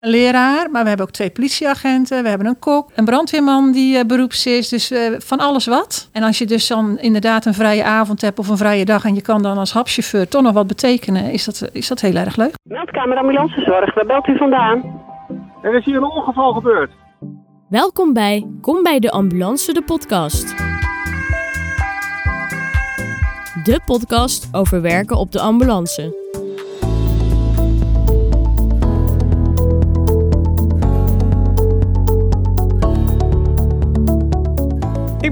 een leraar, maar we hebben ook twee politieagenten. We hebben een kok, een brandweerman die uh, beroeps is. Dus uh, van alles wat. En als je dus dan inderdaad een vrije avond hebt of een vrije dag... en je kan dan als hapchauffeur toch nog wat betekenen... is dat, is dat heel erg leuk. Meldkamer Ambulancezorg, waar belt u vandaan? Er is hier een ongeval gebeurd. Welkom bij Kom bij de Ambulance, de podcast. De podcast over werken op de ambulance.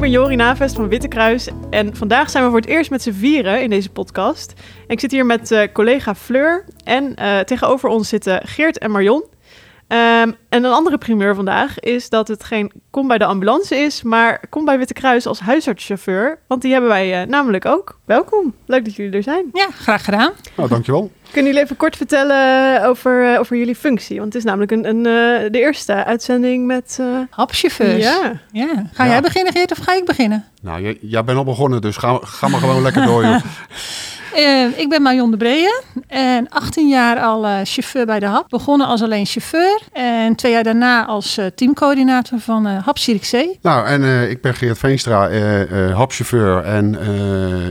Ben Jori Navest van Witte Kruis en vandaag zijn we voor het eerst met z'n vieren in deze podcast. En ik zit hier met uh, collega Fleur en uh, tegenover ons zitten Geert en Marion. Um, en een andere primeur vandaag is dat het geen kom bij de ambulance is, maar kom bij Witte Kruis als huisartschauffeur. Want die hebben wij uh, namelijk ook. Welkom, leuk dat jullie er zijn. Ja, graag gedaan. Oh, dankjewel. Kunnen jullie even kort vertellen over, uh, over jullie functie? Want het is namelijk een, een, uh, de eerste uitzending met... Hapchauffeurs. Ja. ja. Ga ja. jij beginnen Geert of ga ik beginnen? Nou, jij, jij bent al begonnen, dus ga, ga maar gewoon lekker door joh. Uh, ik ben Marion de Breeën en 18 jaar al uh, chauffeur bij de HAP. Begonnen als alleen chauffeur en twee jaar daarna als uh, teamcoördinator van HAP Zierikzee. Nou, en ik ben Geert Veenstra, HAP-chauffeur en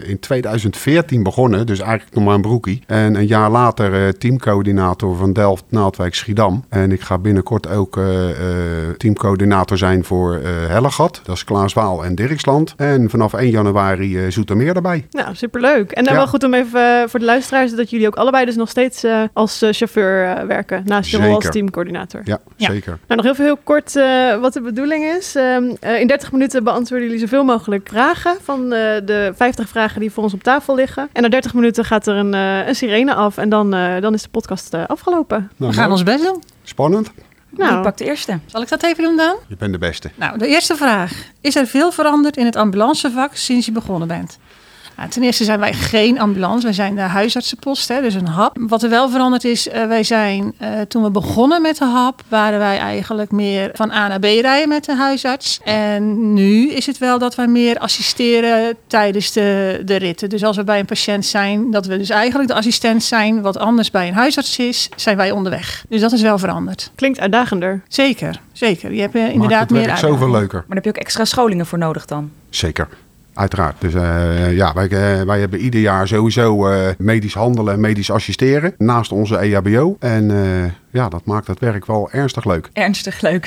in 2014 begonnen, dus eigenlijk nog maar een broekie. En een jaar later teamcoördinator van Delft, Naaldwijk, Schiedam. En ik ga binnenkort ook teamcoördinator zijn voor Hellegat, dat is Klaaswaal en Dirksland. En vanaf 1 januari Zoetermeer erbij. Nou, superleuk. En dan ja. wel goed om even voor de luisteraars dat jullie ook allebei dus nog steeds uh, als uh, chauffeur uh, werken. Naast je rol als teamcoördinator. Ja, ja, zeker. Nou, nog heel, veel, heel kort wat de bedoeling is. in 30 minuten beantwoorden jullie zoveel mogelijk vragen van de 50 vragen die voor ons op tafel liggen. En na 30 minuten gaat er een, een sirene af en dan, dan is de podcast afgelopen. Nou, We gaan ons best doen. Spannend. Nou, ik pak de eerste. Zal ik dat even doen dan? Je bent de beste. Nou, de eerste vraag. Is er veel veranderd in het ambulancevak sinds je begonnen bent? Nou, ten eerste zijn wij geen ambulance, wij zijn de huisartsenpost, hè, dus een hap. Wat er wel veranderd is, uh, wij zijn uh, toen we begonnen met de hap, waren wij eigenlijk meer van A naar B rijden met de huisarts. En nu is het wel dat wij meer assisteren tijdens de, de ritten. Dus als we bij een patiënt zijn, dat we dus eigenlijk de assistent zijn, wat anders bij een huisarts is, zijn wij onderweg. Dus dat is wel veranderd. Klinkt uitdagender. Zeker, zeker. Je hebt uh, inderdaad meer Maakt het zoveel leuker. Maar daar heb je ook extra scholingen voor nodig dan? Zeker. Uiteraard. Dus uh, ja, wij, uh, wij hebben ieder jaar sowieso uh, medisch handelen en medisch assisteren naast onze EHBO. En ja, dat maakt het werk wel ernstig leuk. Ernstig leuk.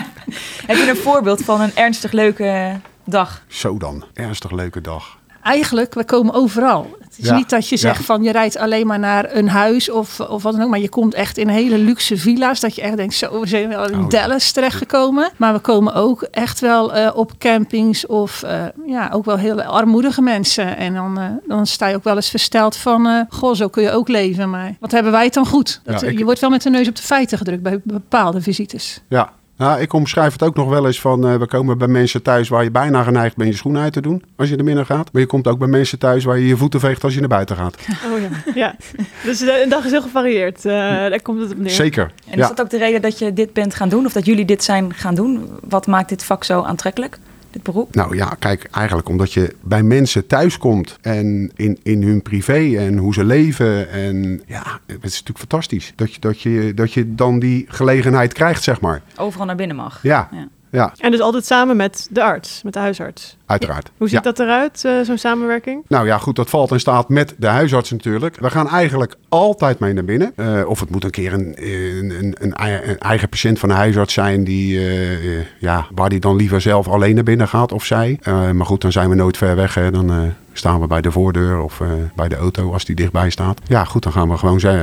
Heb je een voorbeeld van een ernstig leuke dag? Zo dan, ernstig leuke dag. Eigenlijk, we komen overal. Het is Ja. niet dat je zegt Ja. van je rijdt alleen maar naar een huis of, of wat dan ook. Maar je komt echt in hele luxe villa's. Dat je echt denkt, zo, we zijn wel in Oh. Dallas terechtgekomen. Maar we komen ook echt wel eh, op campings of eh, ja, ook wel heel armoedige mensen. En dan, eh, dan sta je ook wel eens versteld van, goh, zo kun je ook leven. Maar wat hebben wij het dan goed? Dat, Ja, ik- Je wordt wel met de neus op de feiten gedrukt bij bepaalde visites. Ja. Nou, ik omschrijf het ook nog wel eens van, eh, we komen bij mensen thuis waar je bijna geneigd bent je schoenen uit te doen als je er binnen gaat. Maar je komt ook bij mensen thuis waar je je voeten veegt als je naar buiten gaat. Oh ja. ja. Dus de, een dag is heel gevarieerd. Uh, daar komt het op neer. Zeker. En is Ja. dat ook de reden dat je dit bent gaan doen? Of dat jullie dit zijn gaan doen? Wat maakt dit vak zo aantrekkelijk? Dit beroep? Nou ja, kijk, eigenlijk omdat je bij mensen thuiskomt en in, in hun privé en hoe ze leven. En ja, het is natuurlijk fantastisch dat je, dat je, dat je dan die gelegenheid krijgt, zeg maar. Overal naar binnen mag. Ja, Ja. ja En dus altijd samen met de arts, met de huisarts. Uiteraard. Hoe ziet Ja. dat eruit, uh, zo'n samenwerking? Nou ja, goed, dat valt en staat met de huisarts natuurlijk. We gaan eigenlijk altijd mee naar binnen. Eh, of het moet een keer een, een, een, een ei- een eigen patiënt van de huisarts zijn... Die, eh, eh, ja, waar die dan liever zelf alleen naar binnen gaat of zij. Eh, maar goed, dan zijn we nooit ver weg. Hè. Dan eh, staan we bij de voordeur of eh, bij de auto als die dichtbij staat. Ja, goed, dan gaan we gewoon eh,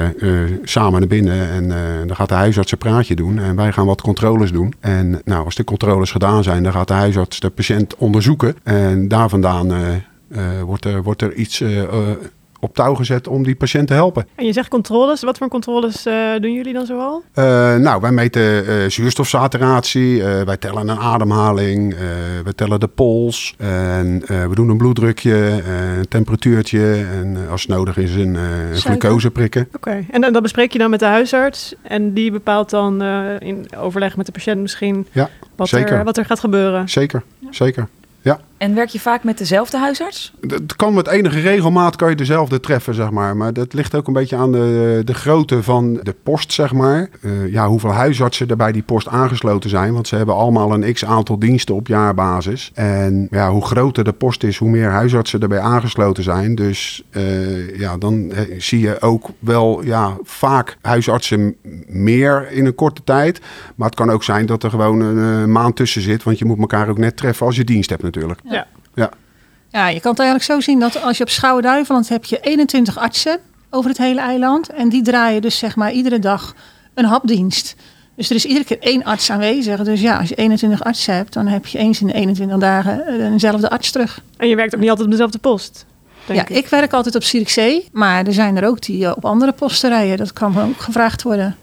samen naar binnen. En eh, dan gaat de huisarts een praatje doen. En wij gaan wat controles doen. En nou, als de controles gedaan zijn, dan gaat de huisarts de patiënt onderzoeken. En daar vandaan eh, eh, wordt, er, wordt er iets eh, op touw gezet om die patiënt te helpen. En je zegt controles. Wat voor controles uh, doen jullie dan zoal? Uh, nou, wij meten uh, zuurstofsaturatie, wij tellen een ademhaling, we tellen de pols, en, we doen een bloeddrukje, een temperatuurtje en als het nodig is een glucose prikken. Oké, okay. en dan, dat bespreek je dan met de huisarts en die bepaalt dan in overleg met de patiënt misschien ja, wat, zeker. Er, wat er gaat gebeuren. Zeker, zeker. Ja. En werk je vaak met dezelfde huisarts? Het kan met enige regelmaat kan je dezelfde treffen, zeg maar. Maar dat ligt ook een beetje aan de, de grootte van de post, zeg maar. Eh, ja, hoeveel huisartsen er bij die post aangesloten zijn. Want ze hebben allemaal een x-aantal diensten op jaarbasis. En ja, hoe groter de post is, hoe meer huisartsen erbij aangesloten zijn. Dus eh, ja, dan eh, zie je ook wel ja, vaak huisartsen meer in een korte tijd. Maar het kan ook zijn dat er gewoon een eh, maand tussen zit. Want je moet elkaar ook net treffen als je dienst hebt natuurlijk. Ja. Ja. Ja, je kan het eigenlijk zo zien dat als je op Schouwen-Duiveland heb je 21 artsen over het hele eiland. En die draaien dus zeg maar iedere dag een hapdienst. Dus er is iedere keer één arts aanwezig. Dus ja, als je 21 artsen hebt, dan heb je eens in de 21 dagen eh, eenzelfde arts terug. En je werkt ook niet altijd op dezelfde post. Ja, ik. werk altijd op Zierikzee, maar er zijn er ook die eh, op andere posten rijden. Dat kan ook gevraagd worden.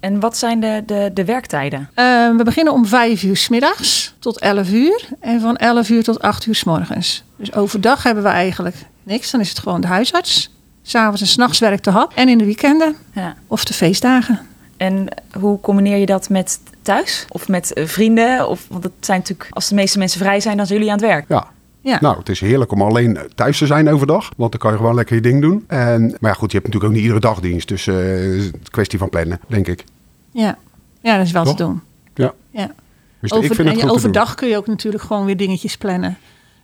En wat zijn de, de, de werktijden? Eh, we beginnen om 5 uur 's middags tot 11 uur. En van 11 uur tot 8 uur 's morgens. Dus overdag hebben we eigenlijk niks. Dan is het gewoon de huisarts. S'avonds en s'nachts werkt de hap. En in de weekenden Ja. of de feestdagen. En hoe combineer je dat met thuis? Of met eh, vrienden? Of, want het zijn natuurlijk, als de meeste mensen vrij zijn, dan zijn jullie aan het werk. Ja. Ja. Nou, het is heerlijk om alleen thuis te zijn overdag. Want dan kan je gewoon lekker je ding doen. En, maar ja, goed, je hebt natuurlijk ook niet iedere dag dienst. Dus het is een kwestie van plannen, denk ik. Ja, ja dat is wel Toch? te doen. Ja. Ja. Dus Over, overdag kun je ook natuurlijk gewoon weer dingetjes plannen.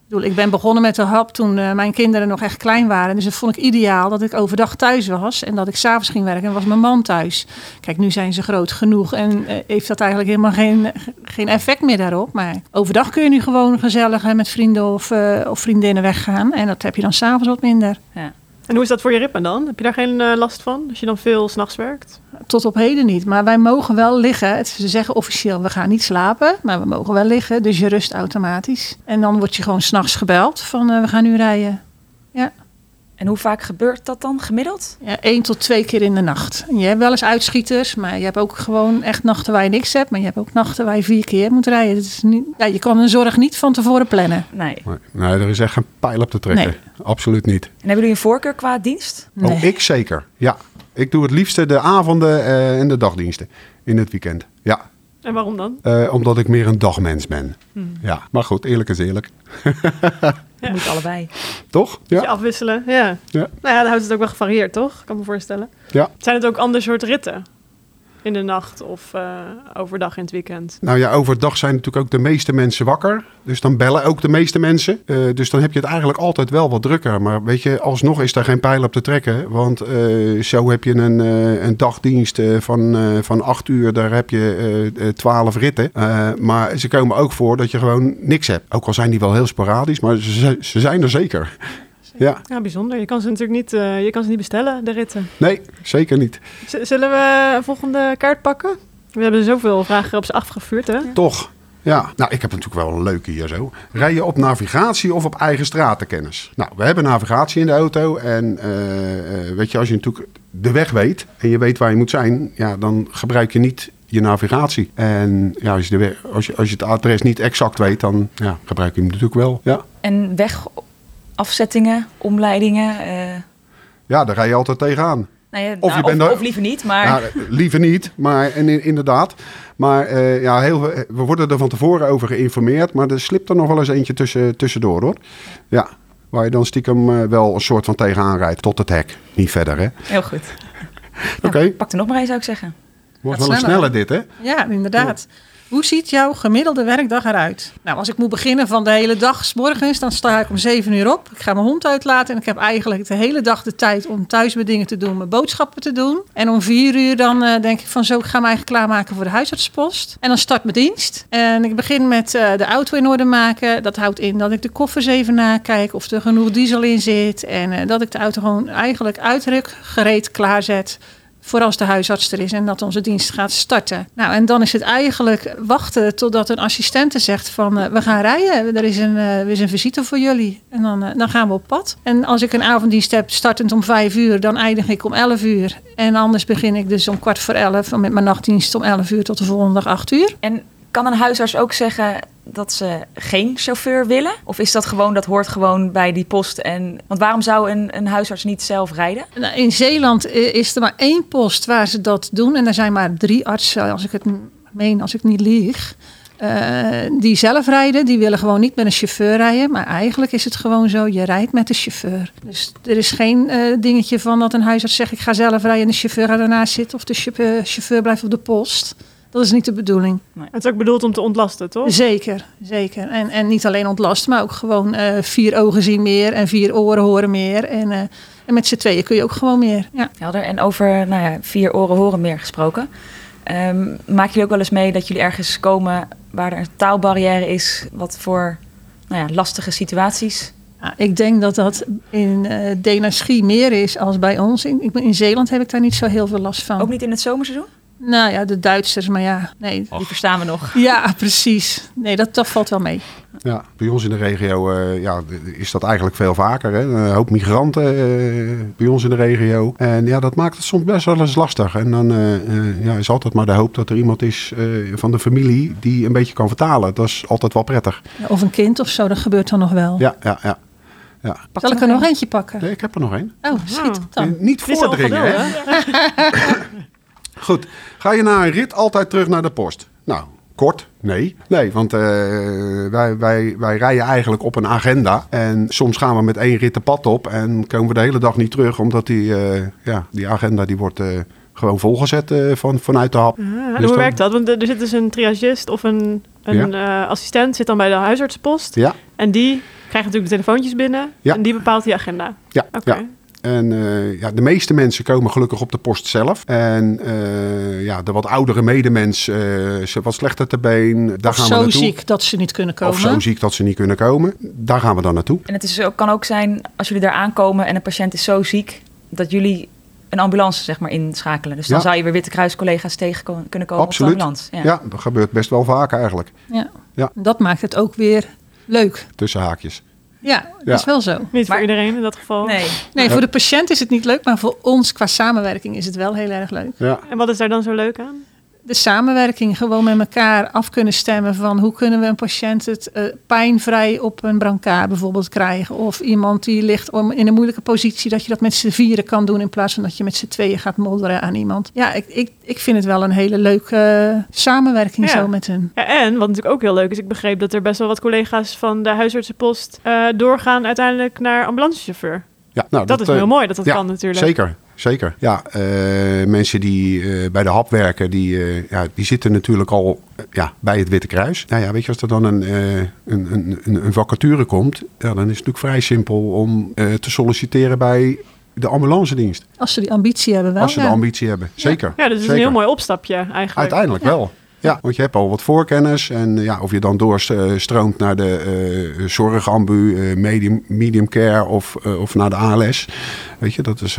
Ik, bedoel, ik ben begonnen met de hap toen eh, mijn kinderen nog echt klein waren. Dus dat vond ik ideaal dat ik overdag thuis was. En dat ik s'avonds ging werken en was mijn man thuis. Kijk, nu zijn ze groot genoeg en eh, heeft dat eigenlijk helemaal geen, geen effect meer daarop. Maar overdag kun je nu gewoon gezellig met vrienden of, eh, of vriendinnen weggaan. En dat heb je dan s'avonds wat minder. En hoe is dat voor je ritme dan? Heb je daar geen last van als je dan veel s'nachts werkt? Tot op heden niet. Maar wij mogen wel liggen. Ze zeggen officieel, we gaan niet slapen. Maar we mogen wel liggen. Dus je rust automatisch. En dan word je gewoon s'nachts gebeld van eh, we gaan nu rijden. En hoe vaak gebeurt dat dan gemiddeld? Ja, één tot twee keer in de nacht. En je hebt wel eens uitschieters. Maar je hebt ook gewoon echt nachten waar je niks hebt. Maar je hebt ook nachten waar je vier keer moet rijden. Het is niet, ja, je kan een zorg niet van tevoren plannen. Nee. Nee, nee, er is echt geen pijl op te trekken. Nee. Absoluut niet. En hebben jullie een voorkeur qua dienst? Nee. Oh, ik zeker. Ja. Ik doe het liefste de avonden eh, en de dagdiensten in het weekend. Ja, En waarom dan? eh, omdat ik meer een dagmens ben. Hmm. Ja, maar goed, eerlijk is eerlijk. Ja. Moet allebei. Toch? Ja. Ja. afwisselen, ja. Ja. Nou ja, dan houdt het ook wel gevarieerd, toch? Ik kan me voorstellen. ja. Zijn het ook ander soort ritten? In de nacht of eh, overdag in het weekend? Nou ja, overdag zijn natuurlijk ook de meeste mensen wakker. Dus dan bellen ook de meeste mensen. Eh, dus dan heb je het eigenlijk altijd wel wat drukker. Maar weet je, alsnog is daar geen pijl op te trekken. Want eh, zo heb je een, een dagdienst van, van acht uur. Daar heb je eh, eh, twaalf ritten. Maar ze komen ook voor dat je gewoon niks hebt. Ook al zijn die wel heel sporadisch, maar ze, ze zijn er zeker. Ja, Ja, bijzonder. Je kan ze natuurlijk niet, eh, je kan ze niet bestellen, de ritten. nee, zeker niet. Z- zullen we een volgende kaart pakken? We hebben zoveel vragen op ze afgevuurd, hè? Toch? Ja, nou, ik heb natuurlijk wel een leuke hier zo. Rij je op navigatie of op eigen stratenkennis? Nou, we hebben navigatie in de auto. En eh, eh, weet je, als je natuurlijk de weg weet en je weet waar je moet zijn, ja, dan gebruik je niet je navigatie. En ja, als je, de weg, als je, als je het adres niet exact weet, dan ja, gebruik je hem natuurlijk wel. Ja. En wegafzettingen, omleidingen. eh, ja, daar rij je altijd tegenaan. nou ja, Of nou, je bent of, er- of liever niet, maar Ja, liever niet, maar en, in- inderdaad. Maar eh, ja, heel, we worden er van tevoren over geïnformeerd. Maar er slipt er nog wel eens eentje tussen, tussendoor hoor. Ja, waar je dan stiekem eh, wel een soort van tegenaan rijdt tot het hek. Niet verder hè. heel goed. Oké, Nou, pak er nog maar eens, zou ik zeggen. wordt wel een sneller, snelle dit hè. Ja, inderdaad. Hoe ziet jouw gemiddelde werkdag eruit? Nou, als ik moet beginnen van de hele dag, 's morgens, dan sta ik om 7 uur op. Ik ga mijn hond uitlaten en ik heb eigenlijk de hele dag de tijd om thuis mijn dingen te doen, mijn boodschappen te doen. En om 4 uur dan eh, denk ik van zo, ik ga me eigenlijk klaarmaken voor de huisartspost. En dan start mijn dienst. En ik begin met eh, de auto in orde maken. Dat houdt in dat ik de koffers even nakijk of er genoeg diesel in zit. En eh, dat ik de auto gewoon eigenlijk uitruk, gereed, klaarzet voor als de huisarts er is en dat onze dienst gaat starten. Nou, en dan is het eigenlijk wachten totdat een assistente zegt van eh, we gaan rijden. Er is een, eh, is een visite voor jullie. En dan, eh, dan gaan we op pad. En als ik een avonddienst heb startend om vijf uur, dan eindig ik om elf uur. En anders begin ik dus om kwart voor elf met mijn nachtdienst om elf uur tot de volgende dag acht uur. En kan een huisarts ook zeggen dat ze geen chauffeur willen? Of is dat gewoon, dat hoort gewoon bij die post? En, want waarom zou een, een huisarts niet zelf rijden? Nou, in Zeeland eh, is er maar één post waar ze dat doen. En er zijn maar drie artsen, als ik het meen, als ik niet lieg. eh, die zelf rijden, die willen gewoon niet met een chauffeur rijden. Maar eigenlijk is het gewoon zo, je rijdt met de chauffeur. Dus er is geen eh, dingetje van dat een huisarts zegt... ik ga zelf rijden en de chauffeur gaat daarnaast zitten... of de chauffeur, chauffeur blijft op de post. Dat is niet de bedoeling. Het is ook bedoeld om te ontlasten, toch? Zeker, zeker. En, en niet alleen ontlast, maar ook gewoon eh, vier ogen zien meer... en vier oren horen meer. En, eh, en met z'n tweeën kun je ook gewoon meer. Ja. Helder. En over nou ja, vier oren horen meer gesproken. Ehm maken jullie ook wel eens mee dat jullie ergens komen waar er een taalbarrière is? Wat voor nou ja, lastige situaties? Ja, ik denk dat dat in eh Denaschie meer is als bij ons. In, in Zeeland heb ik daar niet zo heel veel last van. Ook niet in het zomerseizoen? Nou ja, de Duitsers, maar ja, nee. Die verstaan we nog. Ja, precies. Nee, dat, dat valt wel mee. Ja, bij ons in de regio eh, ja, is dat eigenlijk veel vaker. Hè? Een hoop migranten eh, bij ons in de regio. En ja, dat maakt het soms best wel eens lastig. En dan eh, eh, ja, is altijd maar de hoop dat er iemand is eh, van de familie die een beetje kan vertalen. Dat is altijd wel prettig. Ja, Of een kind of zo, dat gebeurt dan nog wel. Ja, ja, ja. ja. Zal ik er nog eentje pakken? Nee, ik heb er nog één. Oh, schiet dan. Niet voordringen, hè? Goed. Ga je na een rit altijd terug naar de post? Nou, kort? Nee. Nee, want eh, wij, wij, wij rijden eigenlijk op een agenda. En soms gaan we met één rit de pad op en komen we de hele dag niet terug. Omdat die, eh, ja, die agenda die wordt eh, gewoon volgezet van, vanuit de hap. Ah, en Dus hoe dan- werkt dat? Want er zit dus een triagist of een, een assistent zit dan bij de huisartsenpost. Ja, En die krijgt natuurlijk de telefoontjes binnen. Ja. En die bepaalt die agenda. ja, Oké. ja. En eh, ja, de meeste mensen komen gelukkig op de post zelf. En eh, ja, de wat oudere medemens, eh ze wat slechter te been, daar Of gaan we zo naartoe. ziek dat ze niet kunnen komen. Of zo ziek dat ze niet kunnen komen. Daar gaan we dan naartoe. En het is ook, kan ook zijn, als jullie daar aankomen en een patiënt is zo ziek, dat jullie een ambulance zeg maar inschakelen. Dus dan Ja. zou je weer Witte Kruis collega's tegen kunnen komen Absoluut. op de ambulance. Ja. dat gebeurt best wel vaak eigenlijk. Ja. Ja. Dat maakt het ook weer leuk. Tussen haakjes. Ja, Ja. dat is wel zo. Niet Maar- voor iedereen in dat geval. Nee. Nee, voor de patiënt is het niet leuk, maar voor ons qua samenwerking is het wel heel erg leuk. Ja. En wat is daar dan zo leuk aan? De samenwerking, gewoon met elkaar af kunnen stemmen van hoe kunnen we een patiënt het eh, pijnvrij op een brancard bijvoorbeeld krijgen. Of iemand die ligt om, in een moeilijke positie, dat je dat met z'n vieren kan doen in plaats van dat je met z'n tweeën gaat modderen aan iemand. Ja, ik, ik, ik vind het wel een hele leuke eh, samenwerking Ja. zo met hun. Ja, en wat natuurlijk ook heel leuk is, ik begreep dat er best wel wat collega's van de huisartsenpost eh, doorgaan uiteindelijk naar ambulancechauffeur. Ja, nou, Dat, is heel mooi dat dat ja, kan natuurlijk. Zeker, zeker. Ja, eh, mensen die eh, bij de hap werken, die, eh, ja, die zitten natuurlijk al ja, bij het Witte Kruis. Nou ja, weet je, als er dan een, eh, een, een, een, vacature komt, ja, dan is het natuurlijk vrij simpel om eh, te solliciteren bij de ambulance dienst. Als ze die ambitie hebben wel. als ze ja. de ambitie hebben. Zeker. Ja, dus het is zeker. een heel mooi opstapje eigenlijk. Uiteindelijk wel. Ja, want je hebt al wat voorkennis. En ja, of je dan doorstroomt naar de eh zorgambu, eh, medium, medium care of, of naar de ALS. Weet je, dat is...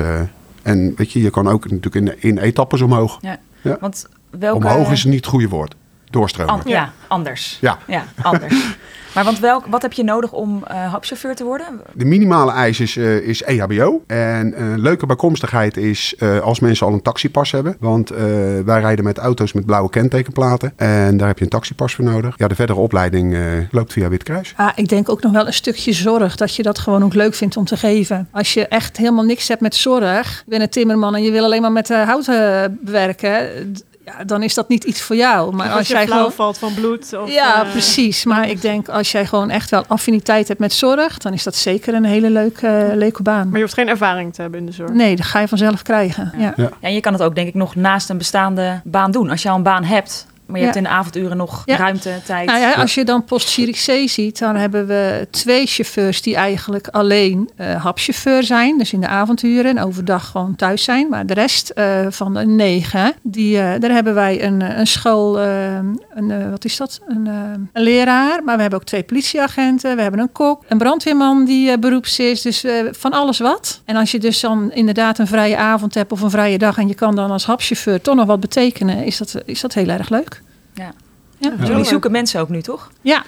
en weet je, je kan ook natuurlijk in, in etappes omhoog. Ja. Ja. Want welke... Omhoog is niet het goede woord. Doorstromen. An- ja, anders. Ja. Ja, anders. maar want welk, wat heb je nodig om eh hapchauffeur te worden? De minimale eis is, eh, is EHBO. En een leuke bijkomstigheid is eh, als mensen al een taxipas hebben. Want eh, wij rijden met auto's met blauwe kentekenplaten. En daar heb je een taxipas voor nodig. Ja, de verdere opleiding eh, loopt via Witkruis. Ah, ik denk ook nog wel een stukje zorg. Dat je dat gewoon ook leuk vindt om te geven. Als je echt helemaal niks hebt met zorg. Je bent een timmerman en je wil alleen maar met eh, hout eh, bewerken. d- Ja, dan is dat niet iets voor jou. Maar als, als je jij flauw gewoon. valt van bloed. Of, Ja, eh, precies. Maar ik denk als jij gewoon echt wel affiniteit hebt met zorg. dan is dat zeker een hele leuke, eh, leuke baan. Maar je hoeft geen ervaring te hebben in de zorg. Nee, dat ga je vanzelf krijgen. Ja. Ja, en je kan het ook denk ik nog naast een bestaande baan doen. Als je al een baan hebt, maar je Ja. hebt in de avonduren nog Ja. ruimte, tijd. Nou ja, als je dan post C ziet, dan hebben we twee chauffeurs die eigenlijk alleen eh hapchauffeur zijn. Dus in de avonduren en overdag gewoon thuis zijn. Maar de rest eh, van de negen, die, eh, daar hebben wij een, een school, een, eh, wat is dat? Een, een leraar. Maar we hebben ook twee politieagenten, we hebben een kok, een brandweerman die eh, beroeps is. Dus eh, van alles wat. En als je dus dan inderdaad een vrije avond hebt of een vrije dag en je kan dan als hapchauffeur toch nog wat betekenen, is dat, is dat heel erg leuk. Ja. Ja. Jullie zoeken mensen ook nu, toch? Ja,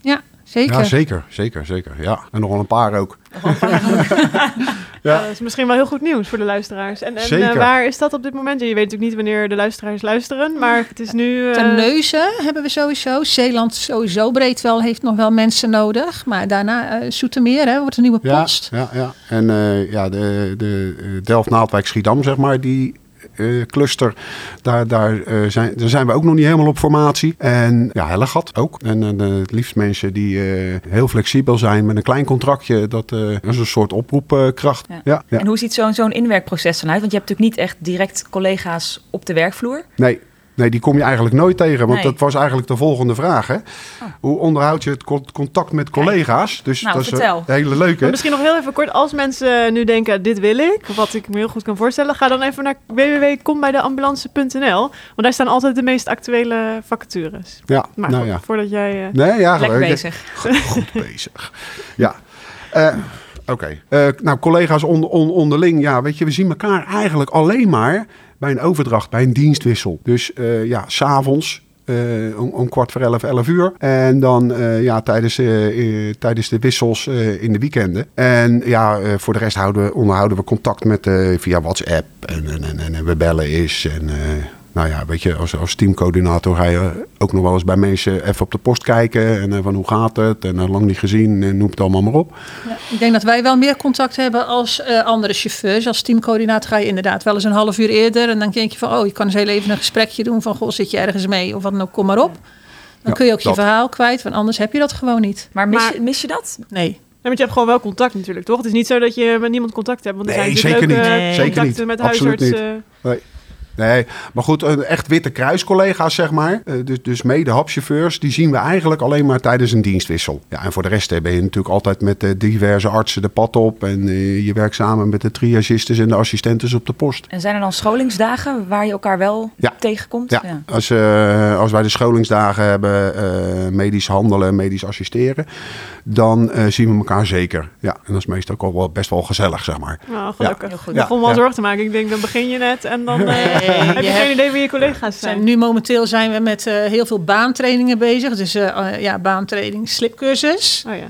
ja zeker. Ja, zeker, zeker, zeker. Ja, en nog wel een paar ook. Ja. dat is misschien wel heel goed nieuws voor de luisteraars. En, en Zeker. eh, waar is dat op dit moment? Ja, je weet natuurlijk niet wanneer de luisteraars luisteren, maar het is nu... eh, Ten Neuzen hebben we sowieso. Zeeland sowieso breed wel, heeft nog wel mensen nodig. Maar daarna eh Zoetermeer hè, wordt een nieuwe Ja, post. ja, ja. En eh, ja, de, de Delft-Naaldwijk-Schiedam, zeg maar, die cluster, daar, daar, eh, zijn, daar zijn we ook nog niet helemaal op formatie. En ja, Hellegat ook. En eh, het liefst mensen die eh, heel flexibel zijn met een klein contractje. Dat eh, is een soort oproepkracht. Ja. Ja. Ja, En hoe ziet zo'n zo'n inwerkproces dan uit? Want je hebt natuurlijk niet echt direct collega's op de werkvloer. Nee. Nee, die kom je eigenlijk nooit tegen. Want Nee. dat was eigenlijk de volgende vraag. Hè? Hoe onderhoud je het con- contact met collega's? Dus Nou, dat is vertel. een hele leuke. Maar misschien nog heel even kort, als mensen nu denken, dit wil ik, wat ik me heel goed kan voorstellen, ga dan even naar www.kombijdeambulance.nl, want daar staan altijd de meest actuele vacatures. Ja, Maar nou goed, ja. voordat jij... eh, Nee, ja, Lekker leuk. bezig. Goed bezig. Ja. Eh, Oké. Eh, nou, collega's on, on- onderling. Ja, weet je, we zien elkaar eigenlijk alleen maar bij een overdracht, bij een dienstwissel. Dus eh, ja, s'avonds. eh om, om kwart voor elf, elf uur. En dan eh, ja, tijdens, tijdens de wissels in de weekenden. En ja, voor de rest houden onderhouden we contact met via WhatsApp. En, en, en, en we bellen eens. En nou ja, weet je, als, als teamcoördinator ga je ook nog wel eens bij mensen even op de post kijken. En eh, van hoe gaat het? En eh, lang niet gezien, en noem het allemaal maar op. Ja, ik denk dat wij wel meer contact hebben als eh, andere chauffeurs. Als teamcoördinator ga je inderdaad wel eens een half uur eerder. En dan denk je van, oh, je kan eens heel even een gesprekje doen van, goh, zit je ergens mee? Of wat dan ook, kom maar op. Dan Ja, kun je ook je verhaal kwijt, want anders heb je dat gewoon niet. Maar mis, Maar- je, mis je dat? Nee. Nee, want je hebt gewoon wel contact natuurlijk, toch? Het is niet zo dat je met niemand contact hebt. Want er Nee, zijn zeker leuke niet. Nee. Zeker contacten niet. met Absoluut huisartsen. Nee, maar goed, een echt witte kruiscollega's, zeg maar. eh, Dus, dus mede hapchauffeurs, die zien we eigenlijk alleen maar tijdens een dienstwissel. Ja, en voor de rest eh, ben je natuurlijk altijd met eh, diverse artsen de pad op. En je werkt samen met de triagistes en de assistentes op de post. En zijn er dan scholingsdagen waar je elkaar wel Ja. tegenkomt? Ja, Als, eh, als wij de scholingsdagen hebben, eh, medisch handelen, medisch assisteren, dan zien we elkaar zeker. Ja, en dat is meestal ook al wel best wel gezellig, zeg maar. Nou, gelukkig. heel goed. Ik begon me al Ja. zorgen te maken. Ik denk, dan begin je net en dan eh, heb je, geen idee wie je collega's Zijn, zijn. nu momenteel zijn we met eh, heel veel baantrainingen bezig. Dus eh, eh, ja, baantraining, slipcursus. Oh ja.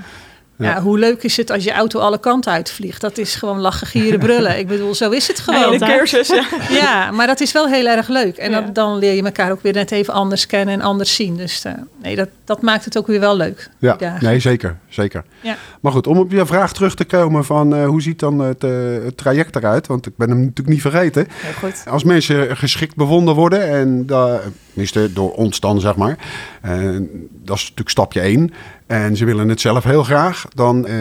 Ja. hoe leuk is het als je auto alle kanten uitvliegt? Dat is gewoon lachen, gieren, brullen. Ik bedoel, zo is het gewoon. Hele cursus. Ja. Ja, maar dat is wel heel erg leuk. En Ja. dan, dan leer je elkaar ook weer net even anders kennen en anders zien. Dus eh, nee, dat, dat maakt het ook weer wel leuk. Ja, nee, zeker. zeker. Ja. Maar goed, om op je vraag terug te komen van eh, hoe ziet dan het, eh, het traject eruit? Want ik ben hem natuurlijk niet vergeten. Heel goed. Als mensen geschikt bevonden worden, en tenminste door ons dan zeg maar, dat is natuurlijk stapje één. En ze willen het zelf heel graag, dan eh,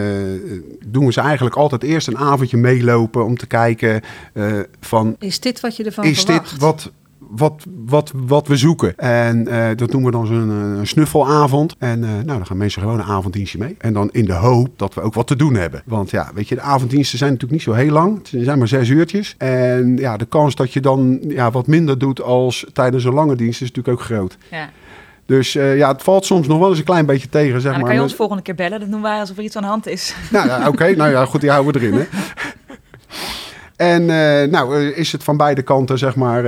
doen we ze eigenlijk altijd eerst een avondje meelopen om te kijken eh, van Is dit wat je ervan is verwacht? dit wat, wat, wat, wat we zoeken? En eh, dat noemen we dan zo'n een snuffelavond. En eh, nou, dan gaan mensen gewoon een avonddienstje mee. En dan in de hoop dat we ook wat te doen hebben. Want ja, weet je, de avonddiensten zijn natuurlijk niet zo heel lang. Het zijn maar zes uurtjes. En ja, de kans dat je dan ja, wat minder doet als tijdens een lange dienst is natuurlijk ook groot. Ja. Dus eh, ja, het valt soms nog wel eens een klein beetje tegen, zeg Nou, dan maar. kan je ons volgende keer bellen. Dat doen wij alsof er iets aan de hand is. nou ja, oké. nou ja, goed, die houden we erin, hè. En eh, nou, eh, is het van beide kanten, zeg maar,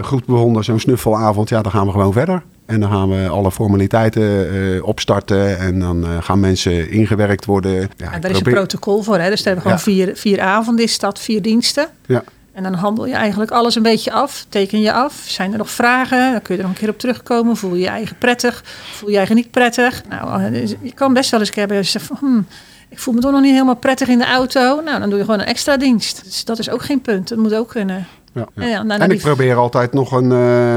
goed bevonden, zo'n snuffelavond, ja, dan gaan we gewoon verder. En dan gaan we alle formaliteiten opstarten en dan gaan mensen ingewerkt worden. Ja, ik daar is een protocol voor. Hè? Dus daar hebben we gewoon vier, vier avonden, is dat, vier diensten. Ja. En dan handel je eigenlijk alles een beetje af. Teken je af. Zijn er nog vragen? Dan kun je er nog een keer op terugkomen. Voel je je eigen prettig? Voel je je eigen niet prettig? Nou, eh, dus je kan best wel eens een keer hebben. zeggen van, hmm, ik voel me toch nog niet helemaal prettig in de auto. Nou, dan doe je gewoon een extra dienst. Dus dat is ook geen punt. Dat moet ook kunnen. Ja, ja. En ja, nou, En die- ik probeer altijd nog een, eh,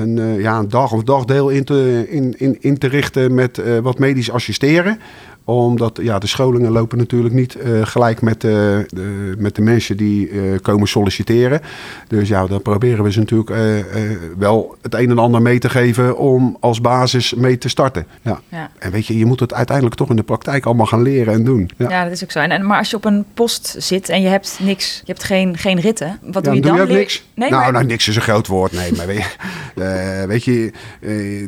een, eh, ja, een dag of dagdeel in te, in, in, in te richten met wat medisch assisteren omdat ja, de scholingen lopen natuurlijk niet eh, gelijk met, eh, de, met de mensen die eh, komen solliciteren. Dus ja, dan proberen we ze natuurlijk wel het een en ander mee te geven om als basis mee te starten. Ja. Ja. En weet je, je moet het uiteindelijk toch in de praktijk allemaal gaan leren en doen. Ja. Ja, dat is ook zo. En, en, maar als je op een post zit en je hebt niks, je hebt geen, geen ritten, wat Ja, doe je doe dan? je ook niks? Nee, nou, maar nou, niks is een groot woord. Nee, maar weet je, weet je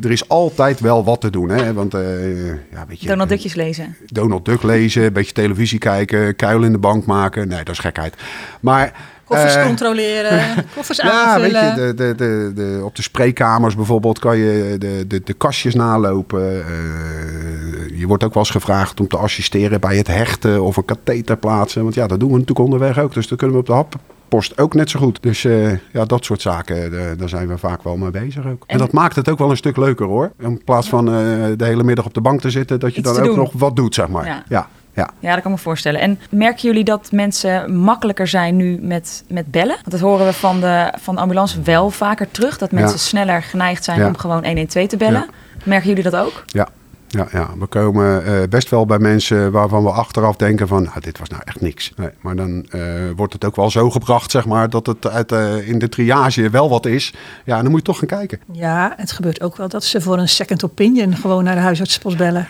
er is altijd wel wat te doen. Hè? Want, ja, weet je, Donald Duckjes lezen. Donald Duck lezen, een beetje televisie kijken, kuil in de bank maken. Nee, dat is gekheid. Maar... Koffers eh, controleren, koffers ja, weet aanvullen. je, de, de, de, op de spreekkamers bijvoorbeeld kan je de, de, de kastjes nalopen. Eh, je wordt ook wel eens gevraagd om te assisteren bij het hechten of een katheter plaatsen. Want ja, dat doen we natuurlijk onderweg ook. Dus dat kunnen we op de happost ook net zo goed. Dus eh, ja, dat soort zaken, eh, daar zijn we vaak wel mee bezig ook. En, En- dat maakt het ook wel een stuk leuker hoor. In plaats van eh, de hele middag op de bank te zitten, dat je Iets dan ook doen. nog wat doet, zeg maar. Ja. ja. Ja. Ja, dat kan ik me voorstellen. En merken jullie dat mensen makkelijker zijn nu met, met bellen? Want dat horen we van de, van de ambulance wel vaker terug. Dat mensen Ja. sneller geneigd zijn Ja. om gewoon 112 te bellen. Merken jullie dat ook? Ja, ja, ja. we komen eh, best wel bij mensen waarvan we achteraf denken van, nou, dit was nou echt niks. Nee, maar dan eh, wordt het ook wel zo gebracht, zeg maar, dat het uit, eh, in de triage wel wat is. Ja, dan moet je toch gaan kijken. Ja, het gebeurt ook wel dat ze voor een second opinion gewoon naar de huisartsenpost bellen.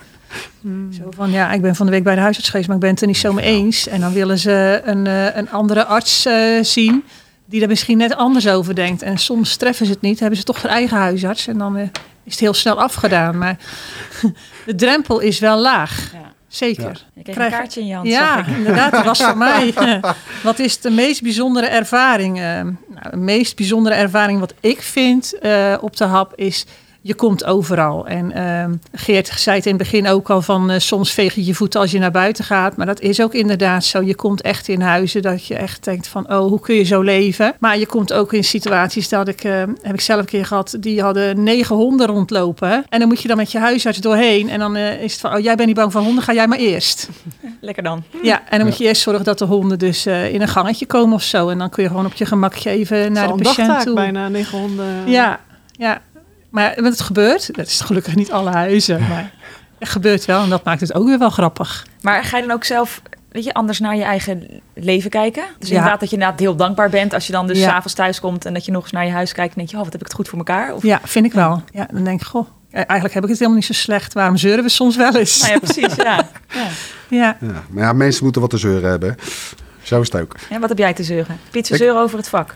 Zo van, ja, ik ben van de week bij de huisarts geweest, maar ik ben het er niet zo mee eens. En dan willen ze een, eh, een andere arts eh, zien die er misschien net anders over denkt. En soms treffen ze het niet, hebben ze toch hun eigen huisarts. En dan eh, is het heel snel afgedaan. Maar de drempel is wel laag. Ja. Zeker. Je kreeg Krijg- een kaartje in je hand, Ja, zag ik. inderdaad. Dat was voor mij. wat is de meest bijzondere ervaring? Eh, nou, de meest bijzondere ervaring wat ik vind eh, op de hap is... Je komt overal. En ehm, Geert zei het in het begin ook al van... eh, soms veeg je je voeten als je naar buiten gaat. Maar dat is ook inderdaad zo. Je komt echt in huizen dat je echt denkt van... oh, hoe kun je zo leven? Maar je komt ook in situaties dat ik... eh, heb ik zelf een keer gehad. Die hadden negen honden rondlopen. En dan moet je dan met je huisarts doorheen. En dan eh, is het van... oh, jij bent niet bang voor honden. Ga jij maar eerst. Lekker dan. Ja, en dan moet je eerst zorgen dat de honden dus eh, in een gangetje komen of zo. En dan kun je gewoon op je gemakje even naar de patiënt toe. bijna, negen honden. Ja, ja. Maar want het gebeurt. Dat is gelukkig niet alle huizen, maar het gebeurt wel. En dat maakt het ook weer wel grappig. Maar ga je dan ook zelf weet je, anders naar je eigen leven kijken? Dus Ja. inderdaad dat je inderdaad heel dankbaar bent als je dan dus Ja. s s'avonds thuis komt en dat je nog eens naar je huis kijkt en denk je, oh, wat heb ik het goed voor elkaar? Of, Ja, vind ik wel. Ja, dan denk ik, goh, eh, eigenlijk heb ik het helemaal niet zo slecht. Waarom zeuren we soms wel eens? Nou ja, precies. Ja. Ja. Ja. Ja, maar ja, mensen moeten wat te zeuren hebben. Zo is het ook. Ja, wat heb jij te zeuren? Ik- zeuren over het vak.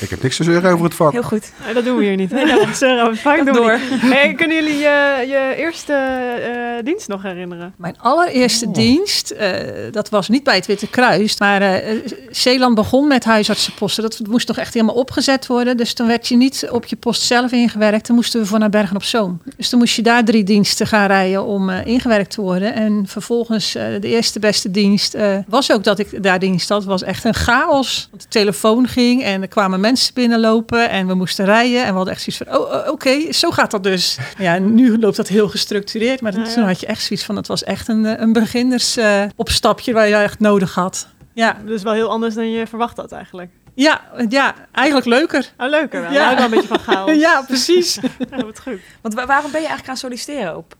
Ik heb niks te zeuren over het vak. Heel goed. Nee, dat doen we hier niet. hè? Ja, Sarah, vaak doen we Door. niet. Hey, kunnen jullie je, je eerste eh, dienst nog herinneren? Mijn allereerste dienst, eh, dat was niet bij het Witte Kruis, maar eh, Zeeland begon met huisartsenposten. Dat moest toch echt helemaal opgezet worden. Dus toen werd je niet op je post zelf ingewerkt. Toen moesten we voor naar Bergen op Zoom. Dus toen moest je daar drie diensten gaan rijden om eh, ingewerkt te worden. En vervolgens eh, de eerste beste dienst eh, was ook dat ik daar dienst had. was echt een chaos. Want de telefoon ging en er kwamen mensen binnenlopen en we moesten rijden. En we hadden echt zoiets van, oh, oh, oké, zo gaat dat dus. Ja, nu loopt dat heel gestructureerd. Maar Ja, ja. toen had je echt zoiets van, het was echt een, eh, een beginnersopstapje opstapje waar je echt nodig had. Ja, Dus wel heel anders dan je verwacht had eigenlijk. ja, ja eigenlijk leuker. Oh, leuker wel. Ja. Ja. wel een beetje van chaos. Ja, precies. Ja, wat goed. Want wa- waarom ben je eigenlijk gaan solliciteren op?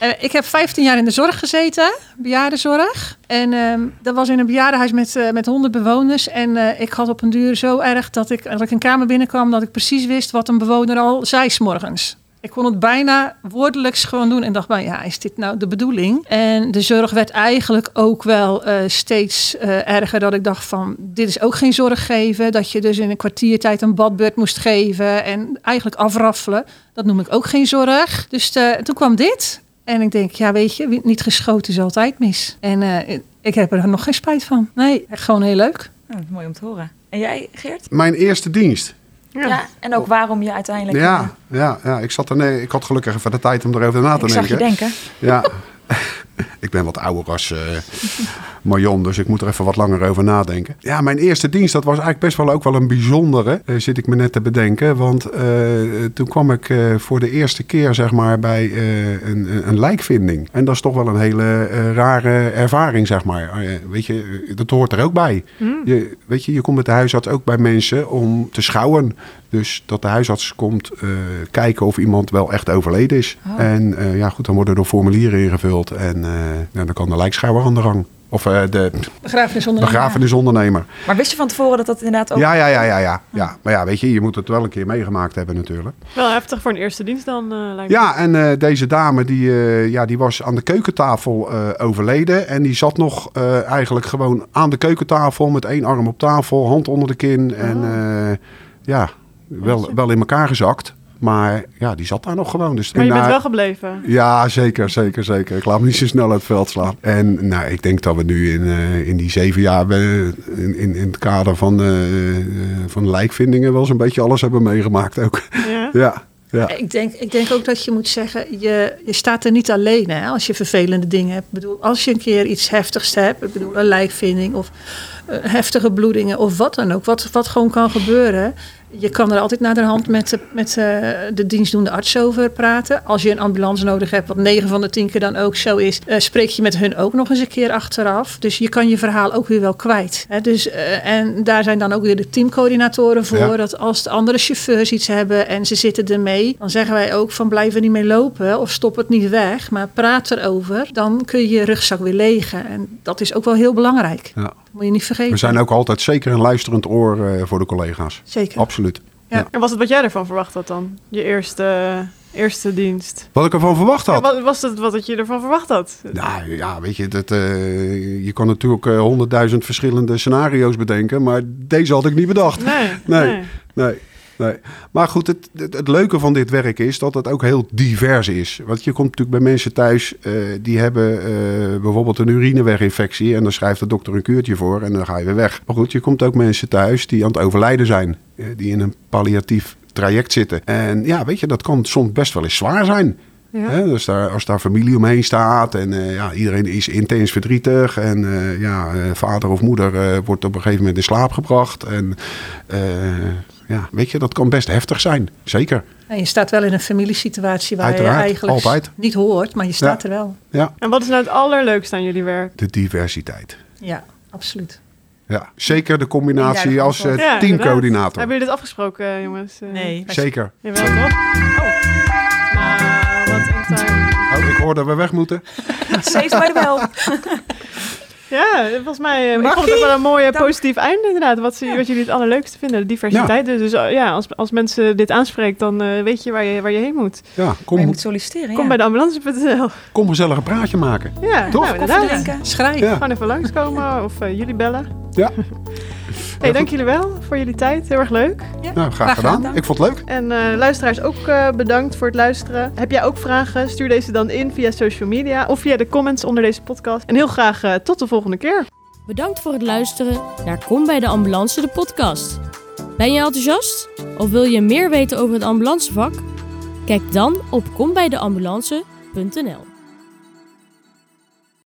Eh, ik heb 15 jaar in de zorg gezeten, bejaardenzorg. En ehm, dat was in een bejaardenhuis met, eh, met 100 bewoners. En eh, ik had op een duur zo erg dat ik, als ik een kamer binnenkwam, dat ik precies wist wat een bewoner al zei 's morgens. Ik kon het bijna woordelijks gewoon doen en dacht bij, ja, is dit nou de bedoeling? En de zorg werd eigenlijk ook wel steeds erger dat ik dacht van, dit is ook geen zorg geven. Dat je dus in een kwartiertijd een badbeurt moest geven en eigenlijk afraffelen. Dat noem ik ook geen zorg. Dus toen kwam dit. En ik denk, ja, weet je, wie niet geschoten is altijd mis. En eh, ik heb er nog geen spijt van. Nee, echt gewoon heel leuk. Oh, mooi om te horen. En jij, Geert? Mijn eerste dienst. Ja. En ook waarom je uiteindelijk... Ja, ja, ja ik, zat er, nee, ik had gelukkig even de tijd om erover na te ik zag je denken. denken. Ja, ik ben wat ouder als eh Marion, dus ik moet er even wat langer over nadenken. Ja, mijn eerste dienst, dat was eigenlijk best wel ook wel een bijzondere, eh, zit ik me net te bedenken. Want eh, toen kwam ik voor de eerste keer, zeg maar, bij een, een- lijkvinding. En dat is toch wel een hele rare ervaring, zeg maar. Weet je, dat hoort er ook bij. Je, weet je, je komt met de huisarts ook bij mensen om te schouwen. Dus dat de huisarts komt eh, kijken of iemand wel echt overleden is. Oh. En eh, ja, goed, dan worden er formulieren ingevuld. En eh, ja, dan kan de lijkschouwer aan de gang. Of eh, de Begrafenisondernemer. begrafenisondernemer. Maar wist je van tevoren dat dat inderdaad ook... Ja, ja, ja, ja, ja, ja. Maar ja, weet je, je moet het wel een keer meegemaakt hebben natuurlijk. Wel heftig voor een eerste dienst dan, eh, lijkt me. Ja, en eh, deze dame die, eh, ja, die was aan de keukentafel eh, overleden. En die zat nog eh, eigenlijk gewoon aan de keukentafel met één arm op tafel, hand onder de kin. En eh, ja, wel, wel in elkaar gezakt. Maar ja, die zat daar nog gewoon. Dus, Maar je en, bent wel gebleven. Ja, zeker, zeker, zeker. Ik laat me niet zo snel uit het veld slaan. En nou, ik denk dat we nu in, eh, in die zeven jaar eh, in, in, in het kader van, eh, van lijkvindingen wel eens een beetje alles hebben meegemaakt ook. Ja. ja, ja. Ik denk, ik denk ook dat je moet zeggen, je, je staat er niet alleen hè, als je vervelende dingen hebt. Ik bedoel, als je een keer iets heftigs hebt, ik bedoel, een lijkvinding of heftige bloedingen of wat dan ook, wat, wat gewoon kan gebeuren. Je kan er altijd naar de hand met, de, met eh, de dienstdoende arts over praten. Als je een ambulance nodig hebt, wat 9 van de 10 keer dan ook zo is, eh, spreek je met hun ook nog eens een keer achteraf. Dus je kan je verhaal ook weer wel kwijt. Hè? Dus, eh, en daar zijn dan ook weer de teamcoördinatoren voor. Ja. Dat als de andere chauffeurs iets hebben en ze zitten ermee, dan zeggen wij ook van blijf er niet mee lopen of stop het niet weg, maar praat erover. Dan kun je je rugzak weer legen. En dat is ook wel heel belangrijk. Ja. Moet je niet vergeten. We zijn ook altijd zeker een luisterend oor eh, voor de collega's. Zeker. Absoluut. En was het wat jij ervan verwacht had dan? Je eerste, eerste dienst? Wat ik ervan verwacht Ja, had. wat, was het wat je ervan verwacht had? Nou ja, weet je, dat, eh, je kan natuurlijk eh, honderdduizend verschillende scenario's bedenken, maar deze had ik niet bedacht. Nee, Nee. Nee, nee. Maar goed, het, het, het leuke van dit werk is dat het ook heel divers is. Want je komt natuurlijk bij mensen thuis eh, die hebben eh, bijvoorbeeld een urineweginfectie en dan schrijft de dokter een kuurtje voor en dan ga je weer weg. Maar goed, je komt ook mensen thuis die aan het overlijden zijn, eh, die in een palliatief traject zitten. En ja, weet je, dat kan soms best wel eens zwaar zijn. Ja. Hè, dus daar, als daar familie omheen staat en ja, iedereen is intens verdrietig. En ja, vader of moeder wordt op een gegeven moment in slaap gebracht. En ja, weet je, dat kan best heftig zijn. Zeker. En je staat wel in een familiesituatie waar Uiteraard, je eigenlijk altijd. niet hoort, maar je staat Ja. er wel. Ja, En wat is nou het allerleukste aan jullie werk? de diversiteit. Ja, absoluut. Ja, zeker de combinatie als eh. Ja, teamcoördinator. Hebben jullie dit afgesproken, eh, jongens? Eh, Nee. Zeker. Jawel, toch? Oh. Nou, wat een. Oh, ik hoor dat we weg moeten. Safe by the bell. Ja, volgens mij... eh, ik vond het ook wel een mooie positief einde inderdaad. Wat, ze- wat jullie het allerleukste vinden, de diversiteit. Dus, dus, eh, ja, als, als mensen dit aanspreekt, dan eh, weet je waar, je waar je heen moet. Ja, Maar je kom, moet solliciteren, Kom ja. bij de ambulance.nl. kom gezellig een praatje maken. Ja, Toch? nou, inderdaad. Schrijf. Ja. Gewoon even langskomen of eh, jullie bellen. Ja. Hey, dank jullie wel voor jullie tijd. Heel erg leuk. Nou, graag Graag gedaan. gedaan. Ik vond het leuk. En eh, luisteraars ook eh, bedankt voor het luisteren. Heb jij ook vragen? Stuur deze dan in via social media of via de comments onder deze podcast. En heel graag eh, tot de volgende keer. Bedankt voor het luisteren naar Kom bij de Ambulance, de podcast. Ben je enthousiast? Of wil je meer weten over het ambulancevak? Kijk dan op kombijdeambulance.nl